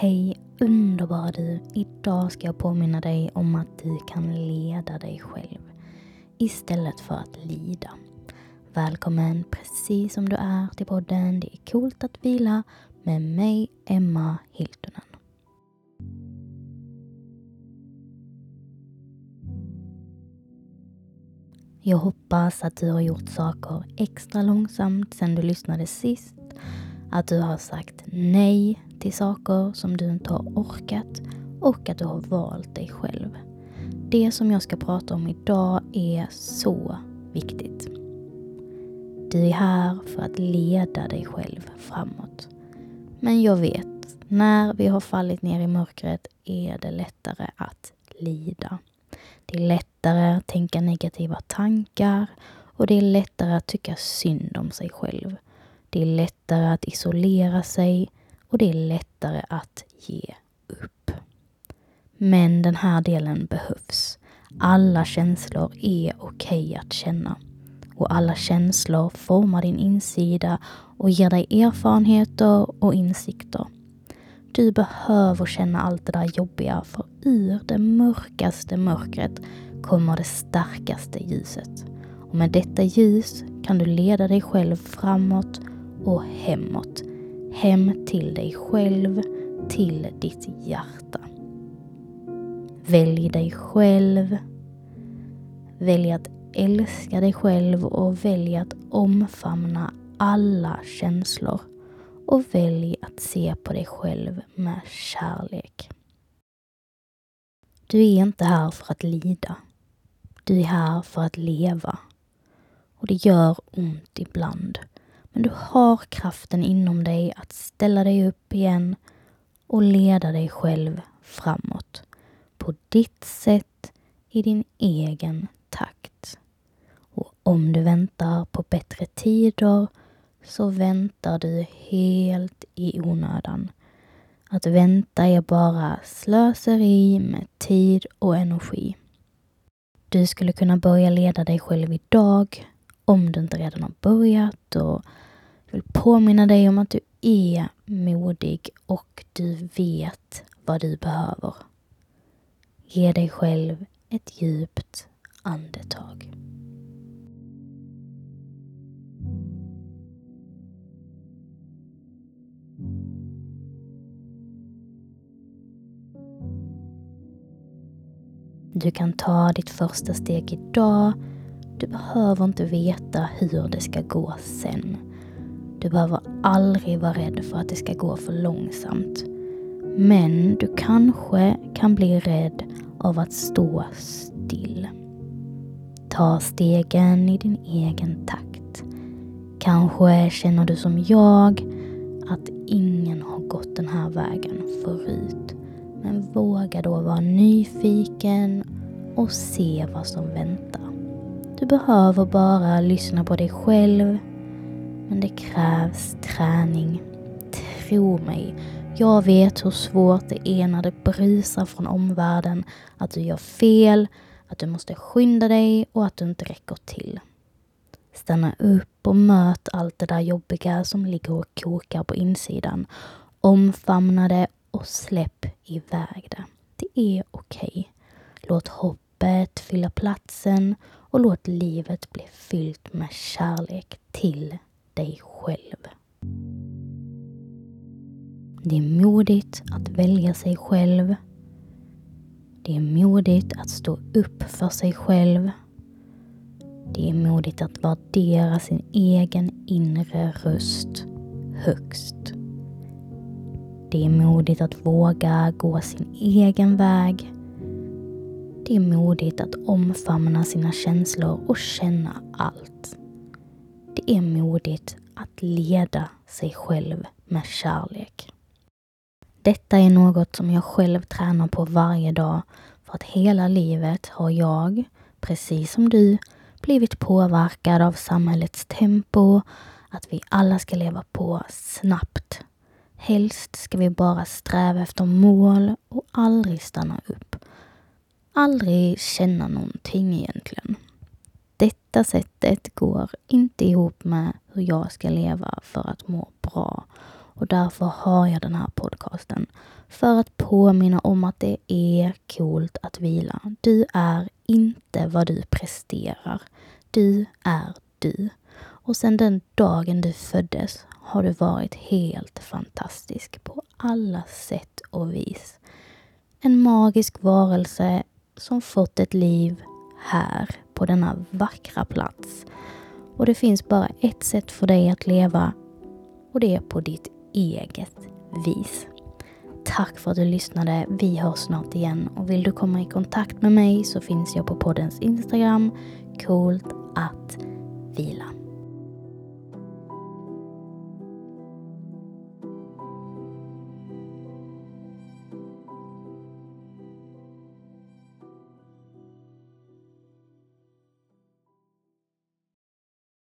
Hej underbara du! Idag ska jag påminna dig om att du kan leda dig själv istället för att lida. Välkommen precis som du är till podden Det är coolt att vila med mig, Emma Hiltunen. Jag hoppas att du har gjort saker extra långsamt sedan du lyssnade sist. Att du har sagt nej till saker som du inte har orkat och att du har valt dig själv. Det som jag ska prata om idag är så viktigt. Du är här för att leda dig själv framåt. Men jag vet, när vi har fallit ner i mörkret är det lättare att lida. Det är lättare att tänka negativa tankar och det är lättare att tycka synd om sig själv. Det är lättare att isolera sig och det är lättare att ge upp. Men den här delen behövs. Alla känslor är okej okay att känna. Och alla känslor formar din insida och ger dig erfarenheter och insikter. Du behöver känna allt det där jobbiga för ur det mörkaste mörkret kommer det starkaste ljuset. Och med detta ljus kan du leda dig själv framåt och hemåt. Hem till dig själv, till ditt hjärta. Välj dig själv. Välj att älska dig själv och välj att omfamna alla känslor och välj att se på dig själv med kärlek. Du är inte här för att lida. Du är här för att leva. Och det gör ont ibland. Men du har kraften inom dig att ställa dig upp igen och leda dig själv framåt. På ditt sätt, i din egen takt. Och om du väntar på bättre tider så väntar du helt i onödan. Att vänta är bara slöseri med tid och energi. Du skulle kunna börja leda dig själv idag om du inte redan har börjat och jag vill påminna dig om att du är modig och du vet vad du behöver. Ge dig själv ett djupt andetag. Du kan ta ditt första steg idag. Du behöver inte veta hur det ska gå sen. Du behöver aldrig vara rädd för att det ska gå för långsamt. Men du kanske kan bli rädd av att stå still. Ta stegen i din egen takt. Kanske känner du som jag att ingen har gått den här vägen förut. Men våga då vara nyfiken och se vad som väntar. Du behöver bara lyssna på dig själv. Men det krävs träning. Tro mig, jag vet hur svårt det är när det brusar från omvärlden, att du gör fel, att du måste skynda dig och att du inte räcker till. Stanna upp och möt allt det där jobbiga som ligger och kokar på insidan. Omfamna det och släpp iväg det. Det är okej. Okay. Låt hoppet fylla platsen och låt livet bli fyllt med kärlek till dig själv. Det är modigt att välja sig själv. Det är modigt att stå upp för sig själv. Det är modigt att värdera sin egen inre röst högst. Det är modigt att våga gå sin egen väg. Det är modigt att omfamna sina känslor och känna allt. Det är modigt att leda sig själv med kärlek. Detta är något som jag själv tränar på varje dag för att hela livet har jag, precis som du, blivit påverkad av samhällets tempo, att vi alla ska leva på snabbt. Helst ska vi bara sträva efter mål och aldrig stanna upp. Aldrig känna någonting egentligen. Detta sättet går inte ihop med hur jag ska leva för att må bra Och därför har jag den här podcasten. För att påminna om att det är coolt att vila. Du är inte vad du presterar. Du är du. Och sedan den dagen du föddes har du varit helt fantastisk på alla sätt och vis. En magisk varelse som fått ett liv här på denna vackra plats. Och det finns bara ett sätt för dig att leva och det är på ditt eget vis. Tack för att du lyssnade. Vi hörs snart igen och vill du komma i kontakt med mig så finns jag på poddens Instagram, coolt att vila.